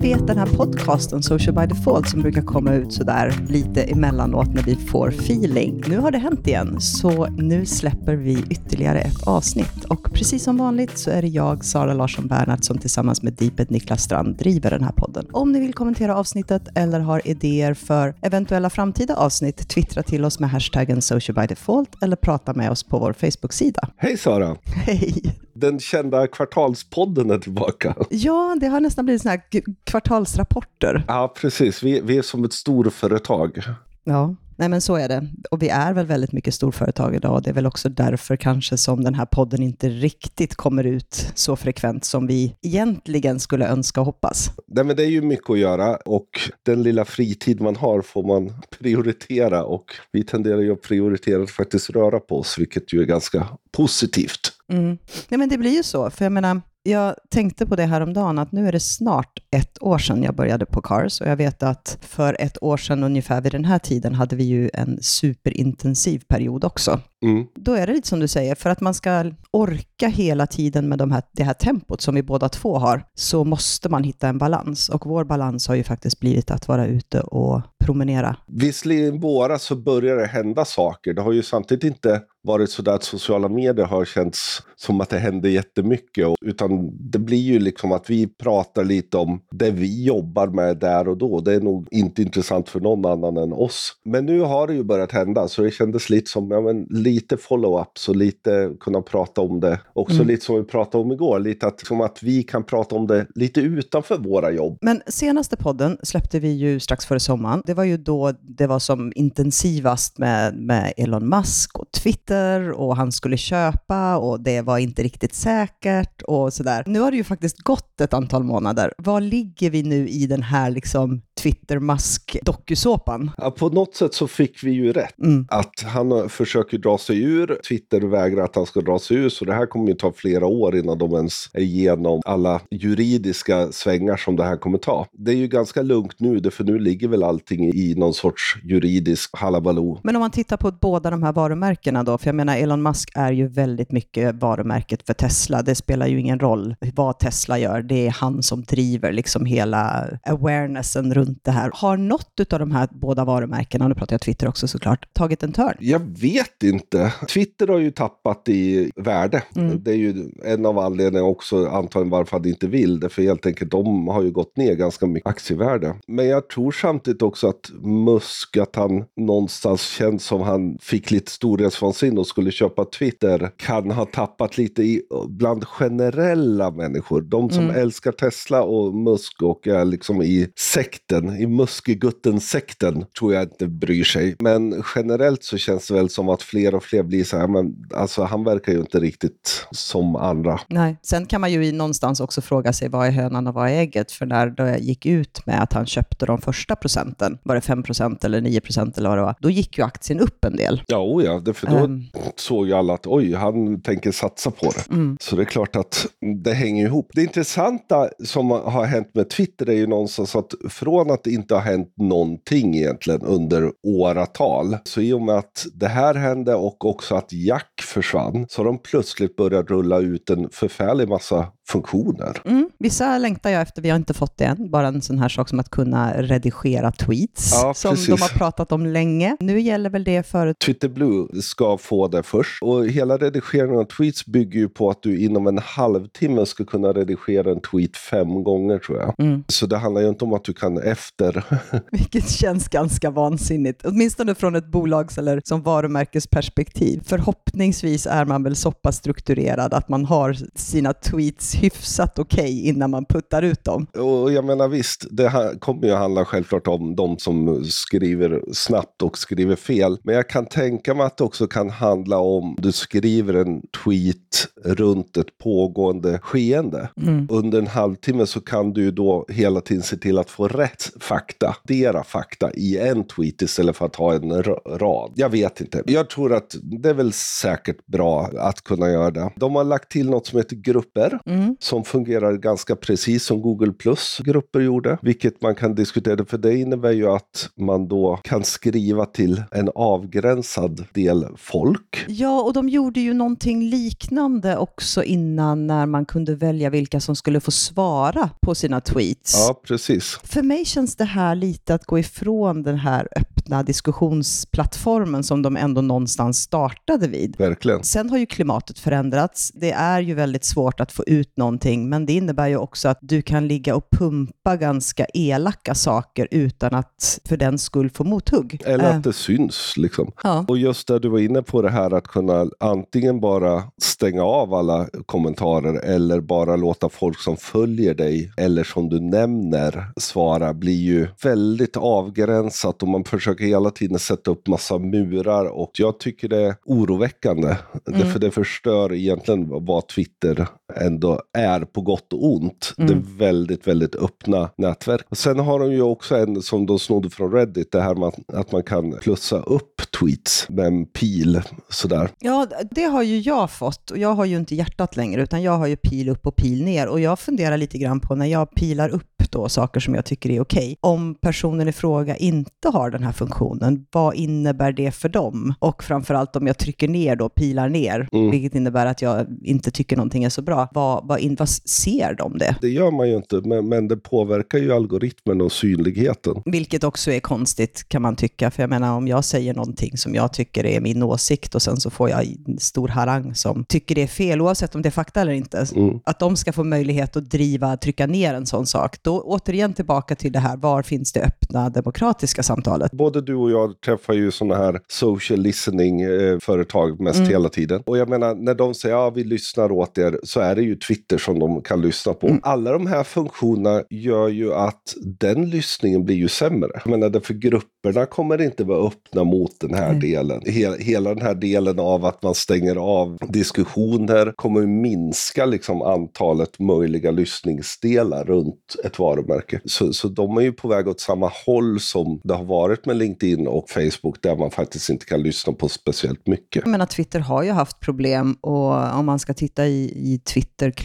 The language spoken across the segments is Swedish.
Ni vet den här podcasten Social by Default som brukar komma ut sådär lite emellanåt när vi får feeling. Nu har det hänt igen, så nu släpper vi ytterligare ett avsnitt. Och precis som vanligt så är det jag, Sara Larsson Bernhardt, som tillsammans med Deeped Niklas Strand driver den här podden. Om ni vill kommentera avsnittet eller har idéer för eventuella framtida avsnitt, twittra till oss med hashtaggen Social by Default eller prata med oss på vår Facebook-sida. Hej Sara! Hej! Den kända kvartalspodden är tillbaka. Ja, det har nästan blivit sådana här kvartalsrapporter. Ja, precis. Vi, vi är som ett storföretag. Ja, nej men så är det. Och vi är väl väldigt mycket storföretag idag. Det är väl också därför kanske som den här podden inte riktigt kommer ut så frekvent som vi egentligen skulle önska och hoppas. Nej, men det är ju mycket att göra och den lilla fritid man har får man prioritera och vi tenderar ju att prioritera att faktiskt röra på oss, vilket ju är ganska positivt. Mm. Nej, men det blir ju så, för jag menar, jag tänkte på det här om dagen att nu är det snart ett år sedan jag började på Cars och jag vet att för ett år sedan ungefär vid den här tiden hade vi ju en superintensiv period också. Mm. Då är det lite som du säger, för att man ska orka hela tiden med de här, det här tempot som vi båda två har, så måste man hitta en balans. Och vår balans har ju faktiskt blivit att vara ute och promenera. Visserligen i våras så börjar det hända saker. Det har ju samtidigt inte varit så där att sociala medier har känts som att det händer jättemycket. Utan det blir ju liksom att vi pratar lite om det vi jobbar med där och då. Det är nog inte intressant för någon annan än oss. Men nu har det ju börjat hända så det kändes lite som ja, men, lite follow-ups och lite kunna prata om det. Också Mm. lite som vi pratade om igår, lite att, som att vi kan prata om det lite utanför våra jobb. Men senaste podden släppte vi ju strax före sommaren. Det var ju då det var som intensivast med, med Elon Musk och Twitter och han skulle köpa och det var inte riktigt säkert och sådär. Nu har det ju faktiskt gått ett antal månader. Var ligger vi nu i den här liksom Twitter-Musk-dokusåpan? Ja, på något sätt så fick vi ju rätt. Mm. Att han försöker dra sig ur. Twitter vägrar att han ska dra sig ur. Så det här kommer ju ta flera år innan de ens är igenom alla juridiska svängar som det här kommer ta. Det är ju ganska lugnt nu, för nu ligger väl allting i någon sorts juridisk halabaloo. Men om man tittar på båda de här varumärkena då, för jag menar Elon Musk är ju väldigt mycket varumärket för Tesla. Det spelar ju ingen roll vad Tesla gör, det är han som driver liksom hela awarenessen runt det här. Har något av de här båda varumärkena, nu pratar jag Twitter också såklart, tagit en törn? Jag vet inte. Twitter har ju tappat i värde. Mm. Det är ju en av anledningarna också antagligen varför han inte vill det. För helt enkelt de har ju gått ner ganska mycket aktievärde. Men jag tror samtidigt också att Musk, att han någonstans känns som han fick lite storhetsvansinne och skulle köpa Twitter, kan ha tappat lite i, bland generella människor. De som Mm. älskar Tesla och Musk och är liksom i sekten, i Muskegutten-sekten, tror jag inte bryr sig. Men generellt så känns det väl som att fler och fler blir så här, men alltså han verkar ju inte riktigt som andra. Nej. Sen kan man ju någonstans också fråga sig vad är hönan och vad är ägget? För när det gick ut med att han köpte de första procenten, var det 5 procent eller 9 procent eller vad det var, då gick ju aktien upp en del. Ja, oh ja, för då Ehm. Såg ju alla att oj, han tänker satsa på det. Mm. Så det är klart att det hänger ihop. Det intressanta som har hänt med Twitter är ju någonstans att från att det inte har hänt någonting egentligen under åratal, så i och med att det här hände och också att Jack försvann, så har de plötsligt börjat rulla ut en förfärlig massa funktioner. Mm. Vissa längtar jag efter, vi har inte fått det än. Bara en sån här sak som att kunna redigera tweets, Ja, som precis. de har pratat om länge. Nu gäller väl det för... Twitter Blue ska få det först. Och hela redigeringen av tweets bygger ju på att du inom en halvtimme ska kunna redigera en tweet fem gånger tror jag. Mm. Så det handlar ju inte om att du kan efter. Vilket känns ganska vansinnigt, åtminstone från ett bolags eller som varumärkesperspektiv. Förhoppningsvis är man väl så pass strukturerad att man har sina tweets hyfsat okej innan man puttar ut dem. Och jag menar visst, det här kommer ju handla självklart om de som skriver snabbt och skriver fel. Men jag kan tänka mig att det också kan handla om du skriver en tweet runt ett pågående skeende. Under en halvtimme så kan du ju då hela tiden se till att få rätt fakta, dera fakta i en tweet istället för att ha en ra- rad. Jag vet inte. Jag tror att det är väl säkert bra att kunna göra det. De har lagt till något som heter grupper. mm. Som fungerar ganska precis som Google Plus-grupper gjorde. Vilket man kan diskutera, för det innebär ju att man då kan skriva till en avgränsad del folk. Ja, och de gjorde ju någonting liknande också innan när man kunde välja vilka som skulle få svara på sina tweets. Ja, precis. För mig känns det här lite att gå ifrån den här öppna diskussionsplattformen som de ändå någonstans startade vid. Verkligen. Sen har ju klimatet förändrats. Det är ju väldigt svårt att få ut någonting, men det innebär ju också att du kan ligga och pumpa ganska elaka saker utan att för den skull få mothugg. Eller att eh. det syns. Liksom. Ja. Och just det du var inne på det här att kunna antingen bara stänga av alla kommentarer eller bara låta folk som följer dig eller som du nämner svara blir ju väldigt avgränsat och man försöker hela tiden sätta upp massa murar och jag tycker det är oroväckande. Mm. För det förstör egentligen vad Twitter ändå är på gott och ont. Mm. Det är väldigt, väldigt öppna nätverk. Sen har de ju också en som de snodde från Reddit, det här med att man kan plussa upp tweets med en pil sådär. Ja, det har ju jag fått och jag har ju inte hjärtat längre utan jag har ju pil upp och pil ner och jag funderar lite grann på när jag pilar upp då saker som jag tycker är okej. Okay. Om personen i fråga inte har den här funktionen, vad innebär det för dem? Och framförallt om jag trycker ner då, pilar ner, mm. vilket innebär att jag inte tycker någonting är så bra, vad, vad, in, vad ser de det? Det gör man ju inte, men, men det påverkar ju algoritmen och synligheten. Vilket också är konstigt kan man tycka, för jag menar om jag säger någonting som jag tycker är min åsikt och sen så får jag en stor harang som tycker det är fel, oavsett om det är fakta eller inte, mm. att de ska få möjlighet att driva, trycka ner en sån sak, då återigen tillbaka till det här, var finns det öppna demokratiska samtalet? Både du och jag träffar ju sådana här social listening-företag eh, mest mm. hela tiden. Och jag menar, när de säger ja, vi lyssnar åt er, så är det ju Twitter som de kan lyssna på. Mm. Alla de här funktionerna gör ju att den lyssningen blir ju sämre. Jag menar, för grupperna kommer inte vara öppna mot den här mm. delen. Hela, hela den här delen av att man stänger av diskussioner kommer minska liksom antalet möjliga lyssningsdelar runt ett varumärke. Så, så de är ju på väg åt samma håll som det har varit med LinkedIn och Facebook där man faktiskt inte kan lyssna på speciellt mycket. Jag menar, Twitter har ju haft problem och om man ska titta i, i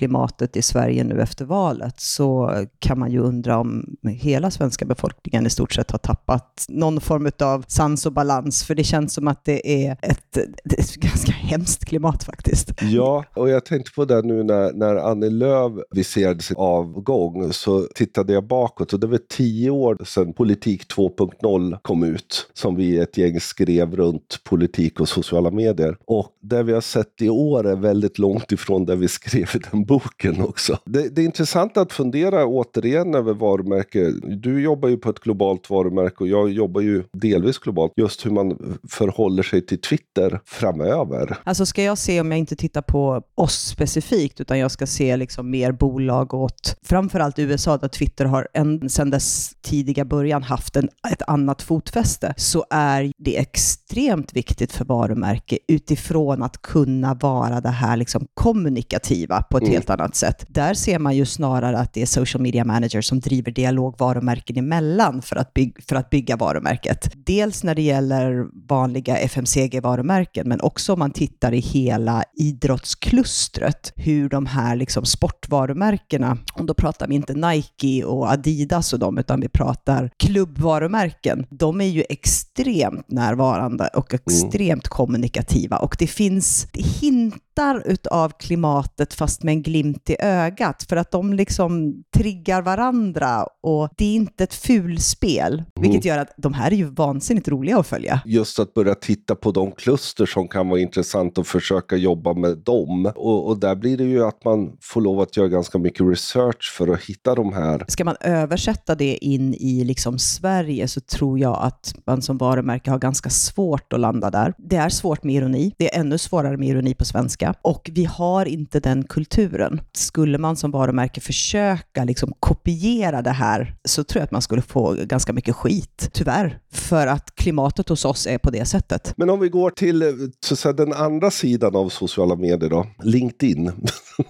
klimatet i Sverige nu efter valet så kan man ju undra om hela svenska befolkningen i stort sett har tappat någon form av sans och balans. För det känns som att det är ett, ett ganska hemskt klimat faktiskt. Ja, och jag tänkte på det nu när, när Annie Lööf viserade sin avgång så tittade jag bakåt och det var tio år sedan Politik 2.0 kom ut som vi ett gäng skrev runt politik och sociala medier. Och det vi har sett i år är väldigt långt ifrån det vi skrev i den boken också. Det, det är intressant att fundera återigen över varumärke. Du jobbar ju på ett globalt varumärke och jag jobbar ju delvis globalt. Just hur man förhåller sig till Twitter framöver. Alltså ska jag se om jag inte tittar på oss specifikt utan jag ska se liksom mer bolag åt framförallt USA där Twitter har en, sedan dess tidiga början haft en, ett annat fotfäste, så är det extremt viktigt för varumärke utifrån att kunna vara det här liksom kommunikativa på ett mm. helt annat sätt. Där ser man ju snarare att det är social media managers som driver dialog varumärken emellan för att, bygga, för att bygga varumärket. Dels när det gäller vanliga FMCG-varumärken, men också om man tittar i hela idrottsklustret, hur de här liksom sportvarumärkena, och då pratar vi inte Nike och Adidas och dem, utan vi pratar klubbvarumärken. De är ju extremt närvarande och mm. extremt mm. kommunikativa och det finns hintar utav klimatet fast med en glimt i ögat för att de liksom triggar varandra och det är inte ett fulspel, mm. vilket gör att de här är ju vansinnigt roliga att följa. Just att börja titta på de kluster som kan vara intressant och försöka jobba med dem. Och, och där blir det ju att man får lov att göra ganska mycket research för att hitta de här. Ska man översätta det in i liksom Sverige så tror jag att man som varumärke har ganska svårt att landa där. Det är svårt med ironi. Det är ännu svårare med ironi på svenska och vi har inte den kulturen. Skulle man som varumärke försöka liksom kopiera det här så tror jag att man skulle få ganska mycket skit, tyvärr, för att klimatet hos oss är på det sättet. Men om vi går till så säga, den andra sidan av sociala medier då, LinkedIn.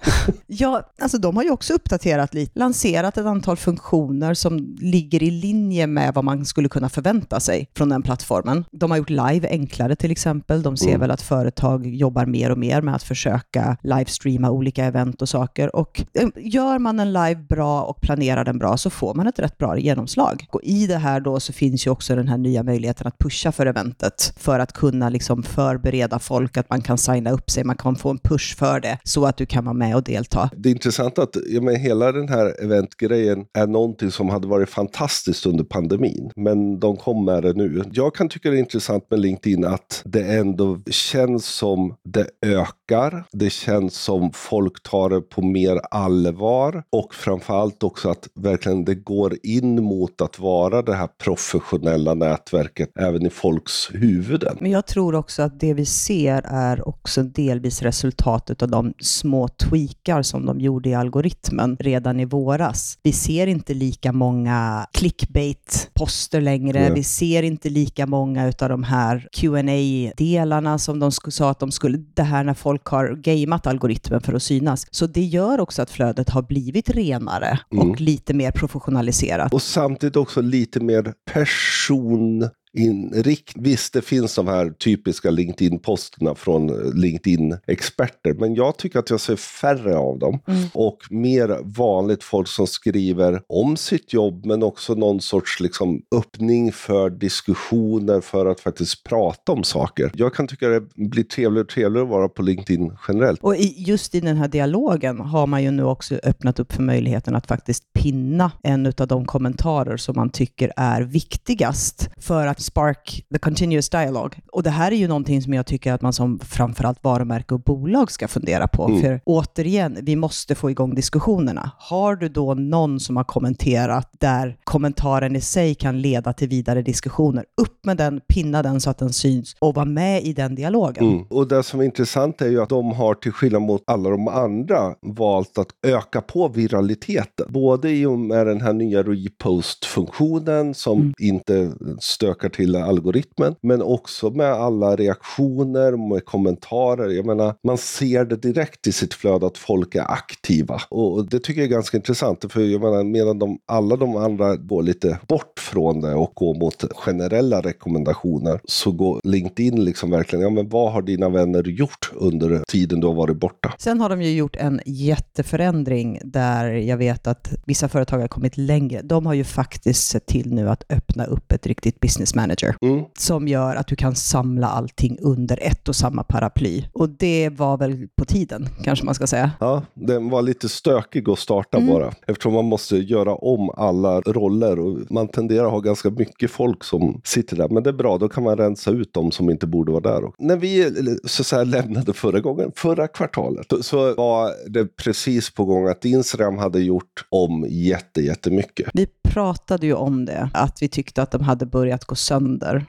ja, alltså de har ju också uppdaterat lite, lanserat ett antal funktioner som ligger i linje med vad man skulle kunna förvänta sig från den plattformen. De har gjort live enklare till exempel. De ser mm. väl att företag jobbar mer och mer med att försöka livestreama olika event och saker. Och eh, gör man en live bra och planerar den bra så får man ett rätt bra genomslag. Och i det här då så finns ju också den här nya möjligheten att pusha för eventet för att kunna liksom förbereda folk, att man kan signa upp sig, man kan få en push för det så att du kan vara med och delta. Det är intressant att ja, men hela den här eventgrejen är någonting som hade varit fantastiskt under pandemin, men de kom med det nu. Jag kan tycka det är intressant med LinkedIn att det ändå känns som det ökar. Det känns som folk tar det på mer allvar och framförallt också att verkligen det går in mot att vara det här professionella nätverket även i folks huvuden. Men jag tror också att det vi ser är också delvis resultatet av de små tweakar som de gjorde i algoritmen redan i våras. Vi ser inte lika många clickbait-poster längre. Nej. Vi ser inte lika många av de här qa delarna som de sa att de skulle, det här när folk har gameat algoritmen för att synas. Så det gör också att flödet har blivit renare mm. och lite mer professionaliserat. Och samtidigt också lite mer person inrikt. Visst, det finns de här typiska LinkedIn-posterna från LinkedIn-experter, men jag tycker att jag ser färre av dem. Mm. Och mer vanligt folk som skriver om sitt jobb, men också någon sorts liksom, öppning för diskussioner för att faktiskt prata om saker. Jag kan tycka det blir trevligare och trevligare att vara på LinkedIn generellt. Och i, just i den här dialogen har man ju nu också öppnat upp för möjligheten att faktiskt pinna en av de kommentarer som man tycker är viktigast för att spark the continuous dialogue. Och det här är ju någonting som jag tycker att man som framförallt varumärke och bolag ska fundera på. Mm. För återigen, vi måste få igång diskussionerna. Har du då någon som har kommenterat där kommentaren i sig kan leda till vidare diskussioner, upp med den, pinna den så att den syns och var med i den dialogen. Mm. Och det som är intressant är ju att de har till skillnad mot alla de andra valt att öka på viraliteten. Både i och med den här nya repost-funktionen som mm. inte stökar till algoritmen, men också med alla reaktioner, med kommentarer. Jag menar, man ser det direkt i sitt flöde att folk är aktiva. Och det tycker jag är ganska intressant, för jag menar, medan de, alla de andra går lite bort från det och går mot generella rekommendationer, så går LinkedIn liksom verkligen, ja men vad har dina vänner gjort under tiden du har varit borta? Sen har de ju gjort en jätteförändring där jag vet att vissa företag har kommit längre. De har ju faktiskt sett till nu att öppna upp ett riktigt business manager mm. som gör att du kan samla allting under ett och samma paraply. Och det var väl på tiden, kanske man ska säga. Ja, den var lite stökig att starta mm. bara, eftersom man måste göra om alla roller och man tenderar att ha ganska mycket folk som sitter där. Men det är bra, då kan man rensa ut de som inte borde vara där. Och när vi så säga, lämnade förra gången, förra kvartalet, så var det precis på gång att Instagram hade gjort om jätte, jättemycket. Vi pratade ju om det, att vi tyckte att de hade börjat gå sönder.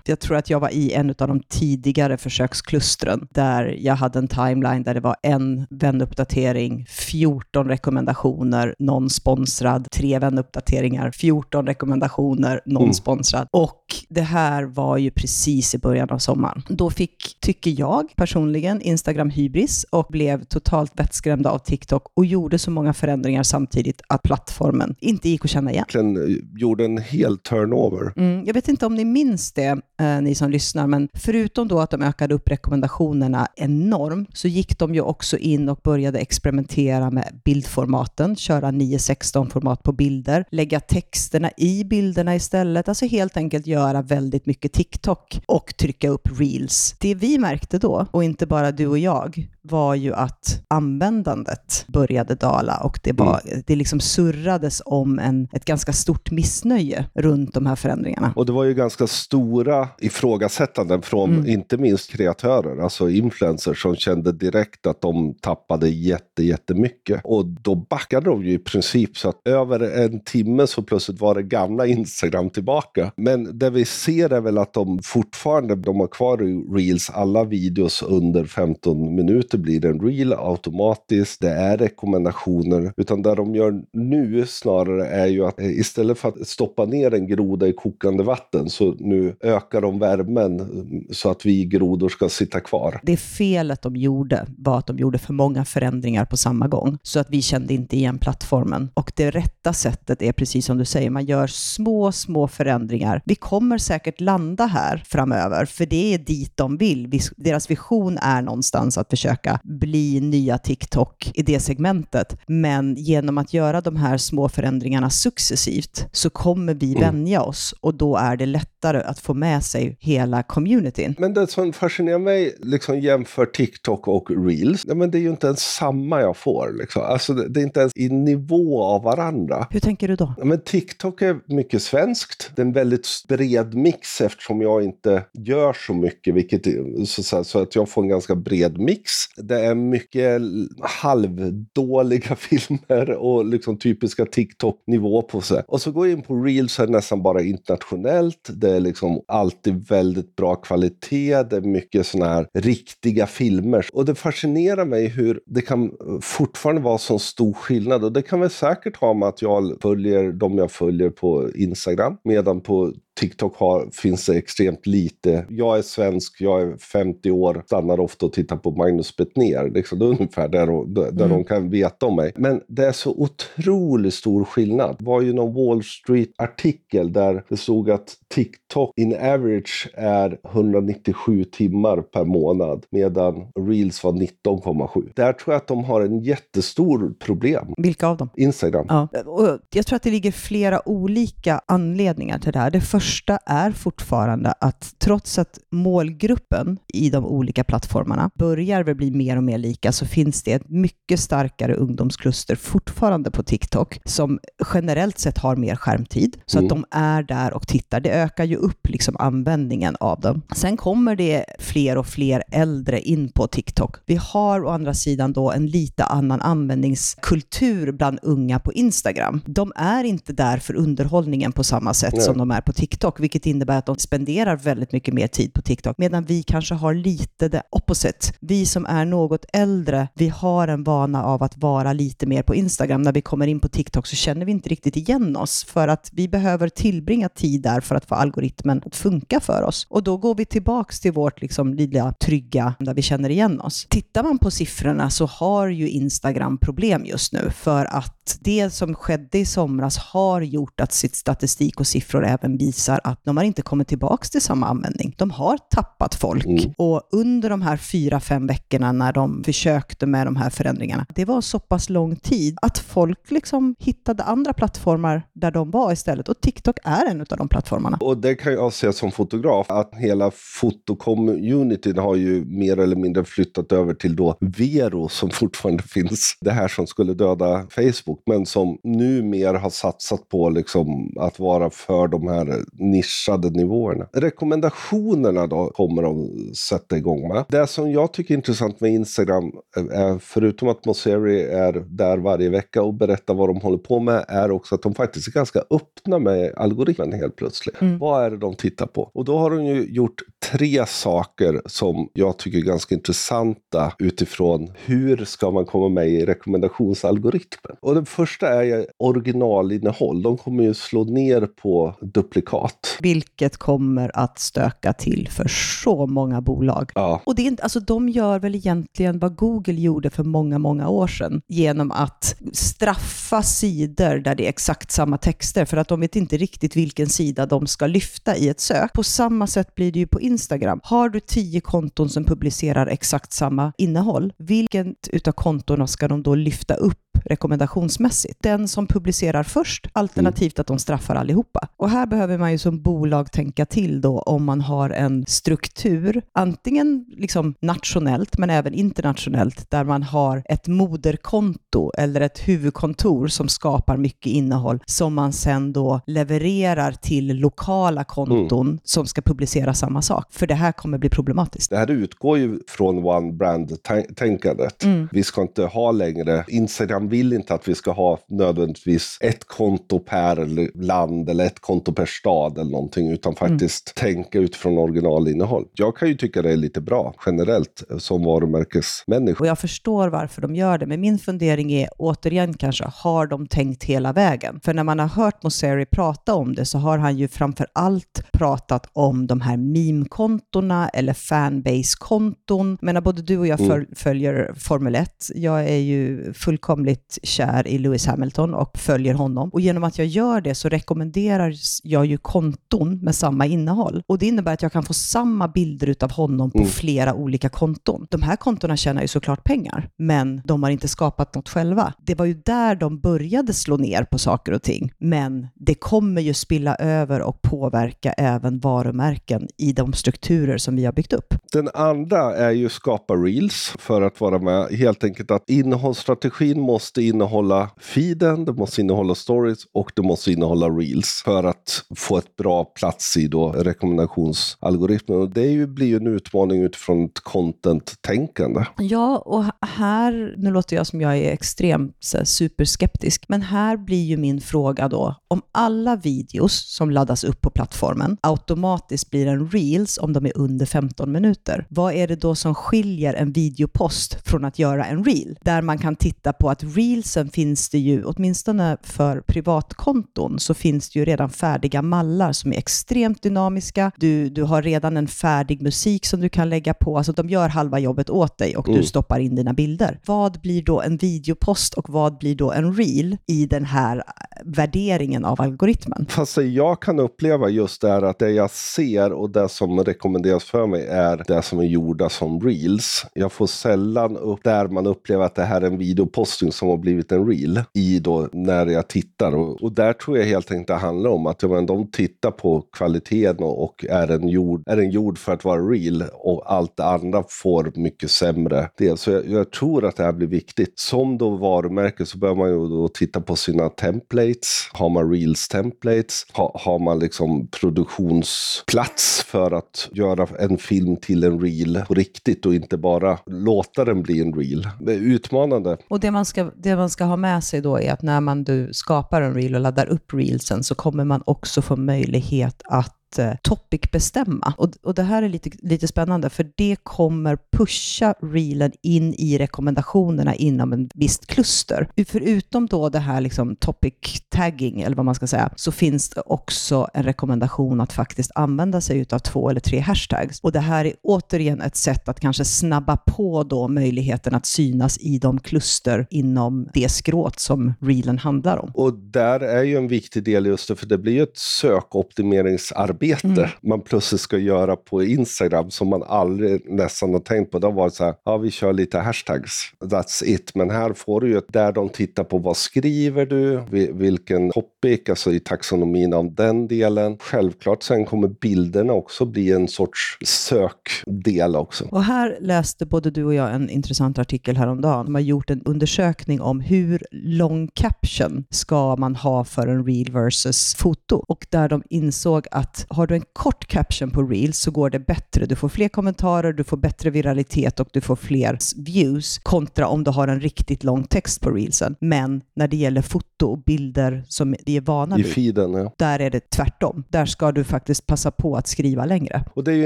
Jag tror att jag var i en av de tidigare försöksklustren där jag hade en timeline där det var en vänuppdatering, 14 rekommendationer, någon sponsrad, tre vänuppdateringar, 14 rekommendationer, någon mm. sponsrad. Och det här var ju precis i början av sommaren. Då fick, tycker jag personligen, Instagram hybris och blev totalt vettskrämda av TikTok och gjorde så många förändringar samtidigt att plattformen inte gick att känna igen. Den gjorde en hel turnover. Mm, jag vet inte om ni minns minns det, eh, ni som lyssnar, men förutom då att de ökade upp rekommendationerna enormt, så gick de ju också in och började experimentera med bildformaten, köra 9.16-format på bilder, lägga texterna i bilderna istället, alltså helt enkelt göra väldigt mycket TikTok och trycka upp reels. Det vi märkte då, och inte bara du och jag, var ju att användandet började dala och det, var, mm. det liksom surrades om en, ett ganska stort missnöje runt de här förändringarna. Och det var ju ganska stora ifrågasättanden från mm. inte minst kreatörer, alltså influencers som kände direkt att de tappade jätte, jättemycket. Och då backade de ju i princip så att över en timme så plötsligt var det gamla Instagram tillbaka. Men det vi ser är väl att de fortfarande, de har kvar reels, alla videos under 15 minuter blir det en reel automatiskt. Det är rekommendationer. Utan det de gör nu snarare är ju att eh, istället för att stoppa ner en groda i kokande vatten så nu ökar de värmen mm, så att vi grodor ska sitta kvar. Det felet de gjorde var att de gjorde för många förändringar på samma gång så att vi kände inte igen plattformen. Och det rätta sättet är precis som du säger, man gör små, små förändringar. Vi kommer säkert landa här framöver, för det är dit de vill. Deras vision är någonstans att försöka försöka bli nya TikTok i det segmentet. Men genom att göra de här små förändringarna successivt så kommer vi mm. vänja oss och då är det lättare att få med sig hela communityn. Men det som fascinerar mig, liksom jämför TikTok och Reels, ja, men det är ju inte ens samma jag får. Liksom. Alltså, det är inte ens i nivå av varandra. Hur tänker du då? Ja, men TikTok är mycket svenskt. Det är en väldigt bred mix eftersom jag inte gör så mycket, vilket, så, så att jag får en ganska bred mix. Det är mycket halvdåliga filmer och liksom typiska TikTok-nivå på sig. Och så går jag in på Reels är nästan bara internationellt. Det är liksom alltid väldigt bra kvalitet. Det är mycket sådana här riktiga filmer. Och det fascinerar mig hur det kan fortfarande vara så stor skillnad. Och det kan väl säkert ha med att jag följer de jag följer på Instagram. Medan på TikTok har, finns det extremt lite. Jag är svensk, jag är 50 år, stannar ofta och tittar på Magnus Bettner. Liksom, det är ungefär där, där mm. de kan veta om mig. Men det är så otroligt stor skillnad. Det var ju någon Wall Street-artikel där det stod att TikTok in average är 197 timmar per månad medan Reels var 19,7. Där tror jag att de har en jättestor problem. Vilka av dem? Instagram. Ja. Och jag tror att det ligger flera olika anledningar till det här. Det första är fortfarande att trots att målgruppen i de olika plattformarna börjar väl bli mer och mer lika så finns det ett mycket starkare ungdomskluster fortfarande på TikTok som generellt sett har mer skärmtid så mm. att de är där och tittar. Det ökar ju upp liksom användningen av dem. Sen kommer det fler och fler äldre in på TikTok. Vi har å andra sidan då en lite annan användningskultur bland unga på Instagram. De är inte där för underhållningen på samma sätt Nej. som de är på TikTok TikTok, vilket innebär att de spenderar väldigt mycket mer tid på TikTok, medan vi kanske har lite det opposite. Vi som är något äldre, vi har en vana av att vara lite mer på Instagram. När vi kommer in på TikTok så känner vi inte riktigt igen oss, för att vi behöver tillbringa tid där för att få algoritmen att funka för oss. Och då går vi tillbaks till vårt liksom lilla trygga, där vi känner igen oss. Tittar man på siffrorna så har ju Instagram problem just nu, för att det som skedde i somras har gjort att sitt statistik och siffror även visar visar att de har inte kommit tillbaka till samma användning. De har tappat folk. Mm. Och under de här fyra, fem veckorna när de försökte med de här förändringarna, det var så pass lång tid att folk liksom hittade andra plattformar där de var istället. Och TikTok är en av de plattformarna. Och det kan jag se som fotograf, att hela fotocommunityn har ju mer eller mindre flyttat över till då Vero som fortfarande finns. Det här som skulle döda Facebook, men som numera har satsat på liksom att vara för de här nischade nivåerna. Rekommendationerna då kommer de sätta igång med. Det som jag tycker är intressant med Instagram, är, förutom att Mosseri är där varje vecka och berättar vad de håller på med, är också att de faktiskt är ganska öppna med algoritmen helt plötsligt. Mm. Vad är det de tittar på? Och då har de ju gjort tre saker som jag tycker är ganska intressanta utifrån hur ska man komma med i rekommendationsalgoritmen. Och den första är originalinnehåll. De kommer ju slå ner på duplikat. Vilket kommer att stöka till för så många bolag. Ja. Och det är inte, alltså, de gör väl egentligen vad Google gjorde för många, många år sedan genom att straffa sidor där det är exakt samma texter för att de vet inte riktigt vilken sida de ska lyfta i ett sök. På samma sätt blir det ju på Instagram. Har du tio konton som publicerar exakt samma innehåll, vilket utav kontona ska de då lyfta upp rekommendationsmässigt. Den som publicerar först, alternativt att de straffar allihopa. Och här behöver man ju som bolag tänka till då om man har en struktur, antingen liksom nationellt men även internationellt, där man har ett moderkonto eller ett huvudkontor som skapar mycket innehåll som man sen då levererar till lokala konton mm. som ska publicera samma sak. För det här kommer bli problematiskt. Det här utgår ju från one brand-tänkandet. Mm. Vi ska inte ha längre Instagram vill inte att vi ska ha nödvändigtvis ett konto per land eller ett konto per stad eller någonting, utan mm. faktiskt mm. tänka utifrån originalinnehåll. Jag kan ju tycka det är lite bra generellt som varumärkesmänniska. Och jag förstår varför de gör det, men min fundering är återigen kanske, har de tänkt hela vägen? För när man har hört Mosseri prata om det så har han ju framför allt pratat om de här meme LinkedIn-kontona eller fanbase-konton. Men både du och jag mm. följer Formel 1. Jag är ju fullkomligt kär i Lewis Hamilton och följer honom. Och genom att jag gör det så rekommenderar jag ju konton med samma innehåll. Och det innebär att jag kan få samma bilder av honom på mm. flera olika konton. De här kontona tjänar ju såklart pengar, men de har inte skapat något själva. Det var ju där de började slå ner på saker och ting. Men det kommer ju spilla över och påverka även varumärken i de strukturer som vi har byggt upp. Den andra är ju skapa reels för att vara med. Helt enkelt att innehållsstrategin måste innehålla feeden, det måste innehålla stories och det måste innehålla reels för att få ett bra plats i då rekommendationsalgoritmen. Och det ju, blir ju en utmaning utifrån ett content-tänkande. Ja, och här, nu låter jag som jag är extremt superskeptisk, men här blir ju min fråga då, om alla videos som laddas upp på plattformen automatiskt blir en reels om de är under 15 minuter, vad är det då som skiljer en videopost från att göra en reel? Där man kan titta på att reelsen finns det ju, åtminstone för privatkonton, så finns det ju redan färdiga mallar som är extremt dynamiska. Du, du har redan en färdig musik som du kan lägga på, alltså de gör halva jobbet åt dig och mm. du stoppar in dina bilder. Vad blir då en videopost och vad blir då en reel i den här värderingen av algoritmen? Fast det jag kan uppleva just är att det jag ser och det som rekommenderas för mig är det som är gjorda som reels. Jag får sällan upp där man upplever att det här är en videoposting som har blivit en reel i då när jag tittar. Och, och där tror jag helt enkelt det handlar om att men, de tittar på kvaliteten och, och är, en gjord, är en gjord för att vara real och allt det andra får mycket sämre del. Så jag, jag, tror att det här blir viktigt. Som då varumärke så bör man ju då titta på sina templates. Har man reels templates? Ha, har man liksom produktionsplats för att att göra en film till en reel på riktigt och inte bara låta den bli en reel? Det är utmanande. Och det man ska, det man ska ha med sig då är att när man du skapar en reel och laddar upp reelsen så kommer man också få möjlighet att Eh, topic-bestämma. Och, och det här är lite, lite spännande, för det kommer pusha reelen in i rekommendationerna inom en visst kluster. Förutom då det här liksom topic tagging, eller vad man ska säga, så finns det också en rekommendation att faktiskt använda sig av två eller tre hashtags. Och det här är återigen ett sätt att kanske snabba på då möjligheten att synas i de kluster inom det skråt som reelen handlar om. Och där är ju en viktig del just det, för det blir ju ett sökoptimeringsarbete arbete mm. man plötsligt ska göra på Instagram som man aldrig nästan har tänkt på. Det har varit så här, ja vi kör lite hashtags, that's it. Men här får du ju där de tittar på vad skriver du, vilken topic, alltså i taxonomin av den delen. Självklart sen kommer bilderna också bli en sorts sökdel också. Och här läste både du och jag en intressant artikel häromdagen. De har gjort en undersökning om hur lång caption ska man ha för en reel versus foto. Och där de insåg att har du en kort caption på Reels så går det bättre. Du får fler kommentarer, du får bättre viralitet och du får fler views kontra om du har en riktigt lång text på Reelsen. Men när det gäller foto och bilder som vi är vana vid, I feeden, ja. där är det tvärtom. Där ska du faktiskt passa på att skriva längre. Och det är ju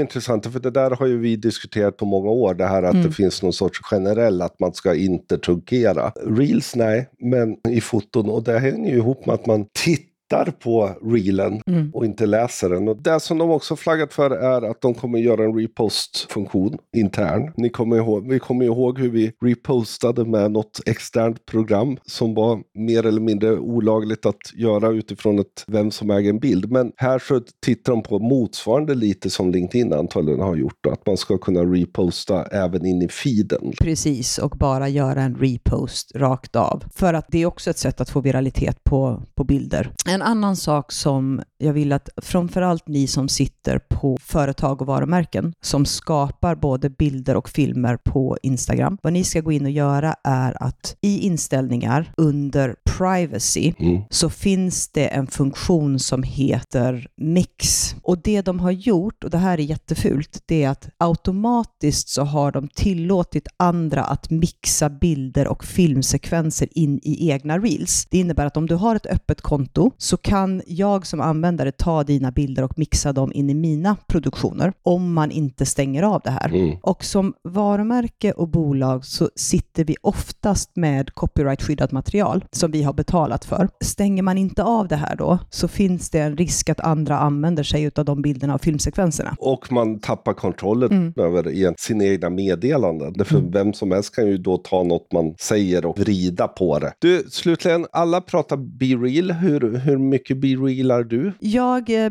intressant, för det där har ju vi diskuterat på många år, det här att mm. det finns någon sorts generell att man ska inte trunkera. Reels, nej, men i foton, och det hänger ju ihop med att man tittar tittar på reelen mm. och inte läser den. Och det som de också flaggat för är att de kommer göra en repost-funktion intern. Ni kommer ihåg, vi kommer ihåg hur vi repostade med något externt program som var mer eller mindre olagligt att göra utifrån ett vem som äger en bild. Men här så tittar de på motsvarande lite som LinkedIn antagligen har gjort. Då, att man ska kunna reposta även in i feeden. Precis, och bara göra en repost rakt av. För att det är också ett sätt att få viralitet på, på bilder. En en annan sak som jag vill att framförallt ni som sitter på företag och varumärken som skapar både bilder och filmer på Instagram. Vad ni ska gå in och göra är att i inställningar under privacy mm. så finns det en funktion som heter mix. Och det de har gjort, och det här är jättefult, det är att automatiskt så har de tillåtit andra att mixa bilder och filmsekvenser in i egna reels. Det innebär att om du har ett öppet konto så kan jag som användare användare ta dina bilder och mixa dem in i mina produktioner om man inte stänger av det här. Mm. Och som varumärke och bolag så sitter vi oftast med copyright-skyddat material som vi har betalat för. Stänger man inte av det här då så finns det en risk att andra använder sig av de bilderna och filmsekvenserna. Och man tappar kontrollen Mm. över sina egna meddelanden. Därför Mm. vem som helst kan ju då ta något man säger och vrida på det. Du, slutligen, alla pratar Be Real. Hur, hur mycket Be Realar du? Jag eh,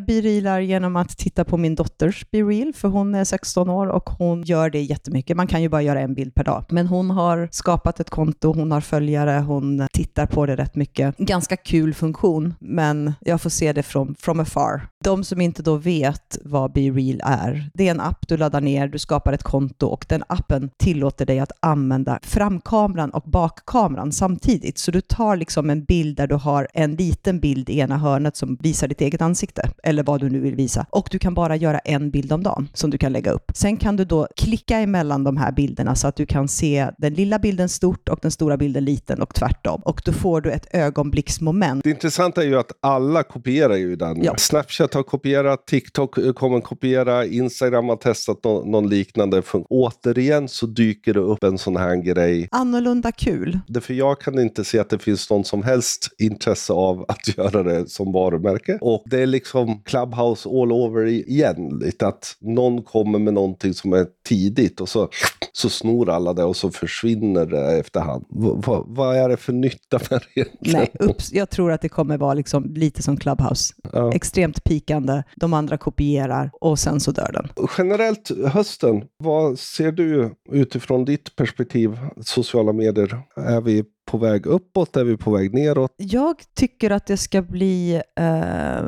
genom att titta på min dotters Be för hon är 16 år och hon gör det jättemycket. Man kan ju bara göra en bild per dag. Men hon har skapat ett konto, hon har följare, hon tittar på det rätt mycket. Ganska kul funktion, men jag får se det från from afar. De som inte då vet vad Be Real är, det är en app du laddar ner, du skapar ett konto och den appen tillåter dig att använda framkameran och bakkameran samtidigt. Så du tar liksom en bild där du har en liten bild i ena hörnet som visar ditt eget ansikte, eller vad du nu vill visa. Och du kan bara göra en bild om dagen som du kan lägga upp. Sen kan du då klicka emellan de här bilderna så att du kan se den lilla bilden stort och den stora bilden liten och tvärtom. Och då får du ett ögonblicksmoment. Det intressanta är ju att alla kopierar ju den. Ja. Snapchat har kopierat, TikTok eh, kommer kopiera, Instagram har testat nå- någon liknande funktion. Återigen så dyker det upp en sån här grej. Annorlunda kul. Därför jag kan inte se att det finns någon som helst intresse av att göra det som varumärke. Och det är liksom Clubhouse all over igen. Lite att någon kommer med någonting som är tidigt och så, så snor alla det och så försvinner det efterhand. V- va- vad är det för nytta med det egentligen? Nej, ups, jag tror att det kommer vara liksom lite som Clubhouse. Ja. Extremt pikande, de andra kopierar och sen så dör den. Generellt hösten, vad ser du utifrån ditt perspektiv? Sociala medier, är vi på väg uppåt? Är vi på väg neråt? Jag tycker att det ska bli eh,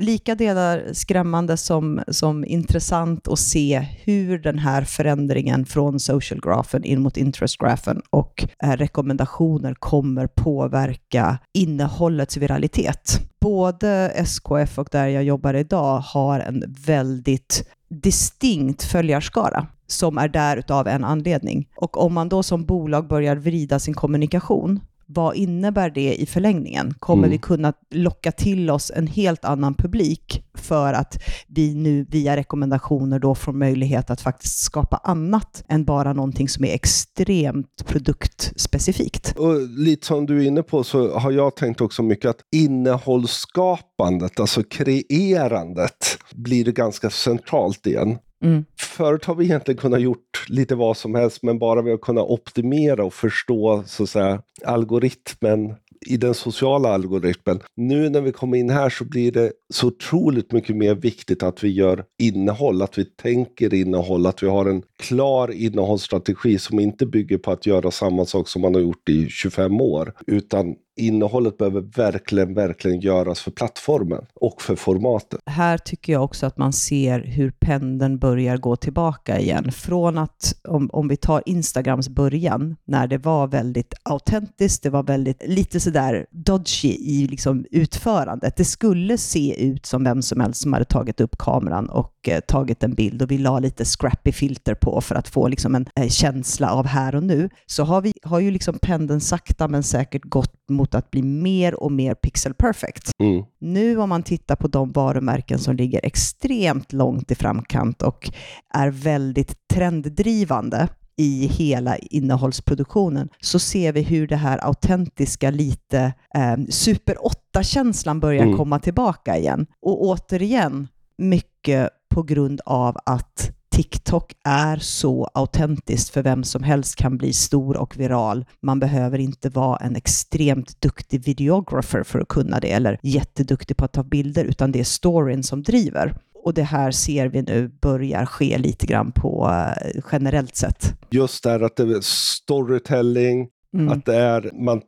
lika delar skrämmande som, som intressant att se hur den här förändringen från social grafen in mot interest grafen och eh, rekommendationer kommer påverka innehållets viralitet. Både SKF och där jag jobbar idag har en väldigt distinkt följarskara som är där utav en anledning. Och om man då som bolag börjar vrida sin kommunikation, vad innebär det i förlängningen? Kommer Mm. vi kunna locka till oss en helt annan publik för att vi nu via rekommendationer då får möjlighet att faktiskt skapa annat än bara någonting som är extremt produktspecifikt? Och lite som du är inne på så har jag tänkt också mycket att innehållsskapandet, alltså kreerandet, blir ganska centralt igen. Mm. Förut har vi egentligen kunnat gjort lite vad som helst, men bara vi har kunnat optimera och förstå så att säga, algoritmen i den sociala algoritmen. Nu när vi kommer in här så blir det så otroligt mycket mer viktigt att vi gör innehåll, att vi tänker innehåll, att vi har en klar innehållsstrategi som inte bygger på att göra samma sak som man har gjort i 25 år, utan innehållet behöver verkligen, verkligen göras för plattformen och för formatet. här tycker jag också att man ser hur pendeln börjar gå tillbaka igen. Från att, om, om vi tar Instagrams början, när det var väldigt autentiskt, det var väldigt lite sådär dodgy i liksom utförandet. Det skulle se ut som vem som helst som hade tagit upp kameran och eh, tagit en bild och vi la lite scrappy filter på för att få liksom en eh, känsla av här och nu. Så har, vi, har ju liksom pendeln sakta men säkert gått mot att bli mer och mer pixel perfect. Mm. Nu om man tittar på de varumärken som ligger extremt långt i framkant och är väldigt trenddrivande i hela innehållsproduktionen så ser vi hur det här autentiska, lite eh, super 8-känslan börjar Mm. komma tillbaka igen. Och återigen, mycket på grund av att TikTok är så autentiskt för vem som helst kan bli stor och viral. Man behöver inte vara en extremt duktig videographer för att kunna det eller jätteduktig på att ta bilder, utan det är storyn som driver. Och det här ser vi nu börjar ske lite grann på eh, generellt sätt. Just där att det är storytelling, Mm. att det är, man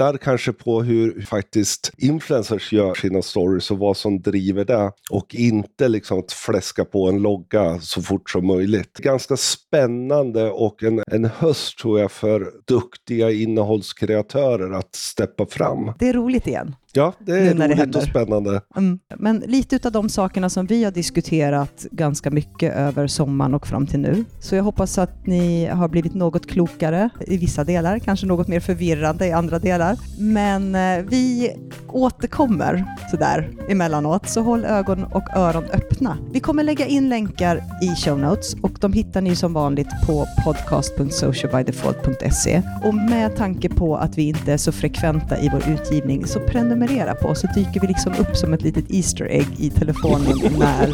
tittar kanske på hur faktiskt influencers gör sina stories och vad som driver det. Och inte liksom att fläska på en logga så fort som möjligt. Ganska spännande och en, en höst tror jag för duktiga innehållskreatörer att steppa fram. Det är roligt igen. Ja, det är det roligt händer. och spännande. Mm. Men lite av de sakerna som vi har diskuterat ganska mycket över sommaren och fram till nu. Så jag hoppas att ni har blivit något klokare i vissa delar, kanske något mer förvirrande i andra delar. Men eh, vi återkommer sådär emellanåt, så håll ögon och öron öppna. Vi kommer lägga in länkar i show notes och de hittar ni som vanligt på podcast.socialbydefault.se. Och med tanke på att vi inte är så frekventa i vår utgivning så prenumerera på oss så dyker vi liksom upp som ett litet Easter egg i telefonen när,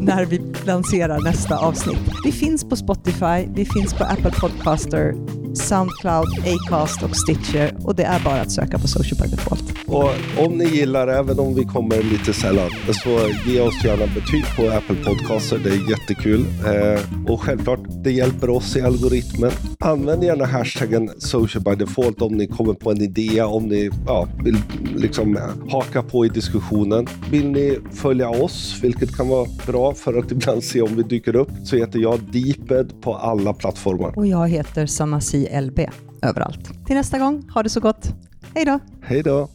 när vi lanserar nästa avsnitt. Vi finns på Spotify, vi finns på Apple Podcaster, Soundcloud, Acast och Stitcher och det är bara att söka på Social by Default. Och om ni gillar, även om vi kommer lite sällan, så ge oss gärna betyg på Apple Podcaster. Det är jättekul. Eh, och självklart, det hjälper oss i algoritmen. Använd gärna hashtaggen social by default om ni kommer på en idé, om ni ja, vill liksom haka på i diskussionen. Vill ni följa oss, vilket kan vara bra för att ibland se om vi dyker upp, så heter jag Deeped på alla plattformar. Och jag heter Sanasi LB överallt. Till nästa gång, ha det så gott. Hej då! Hej då!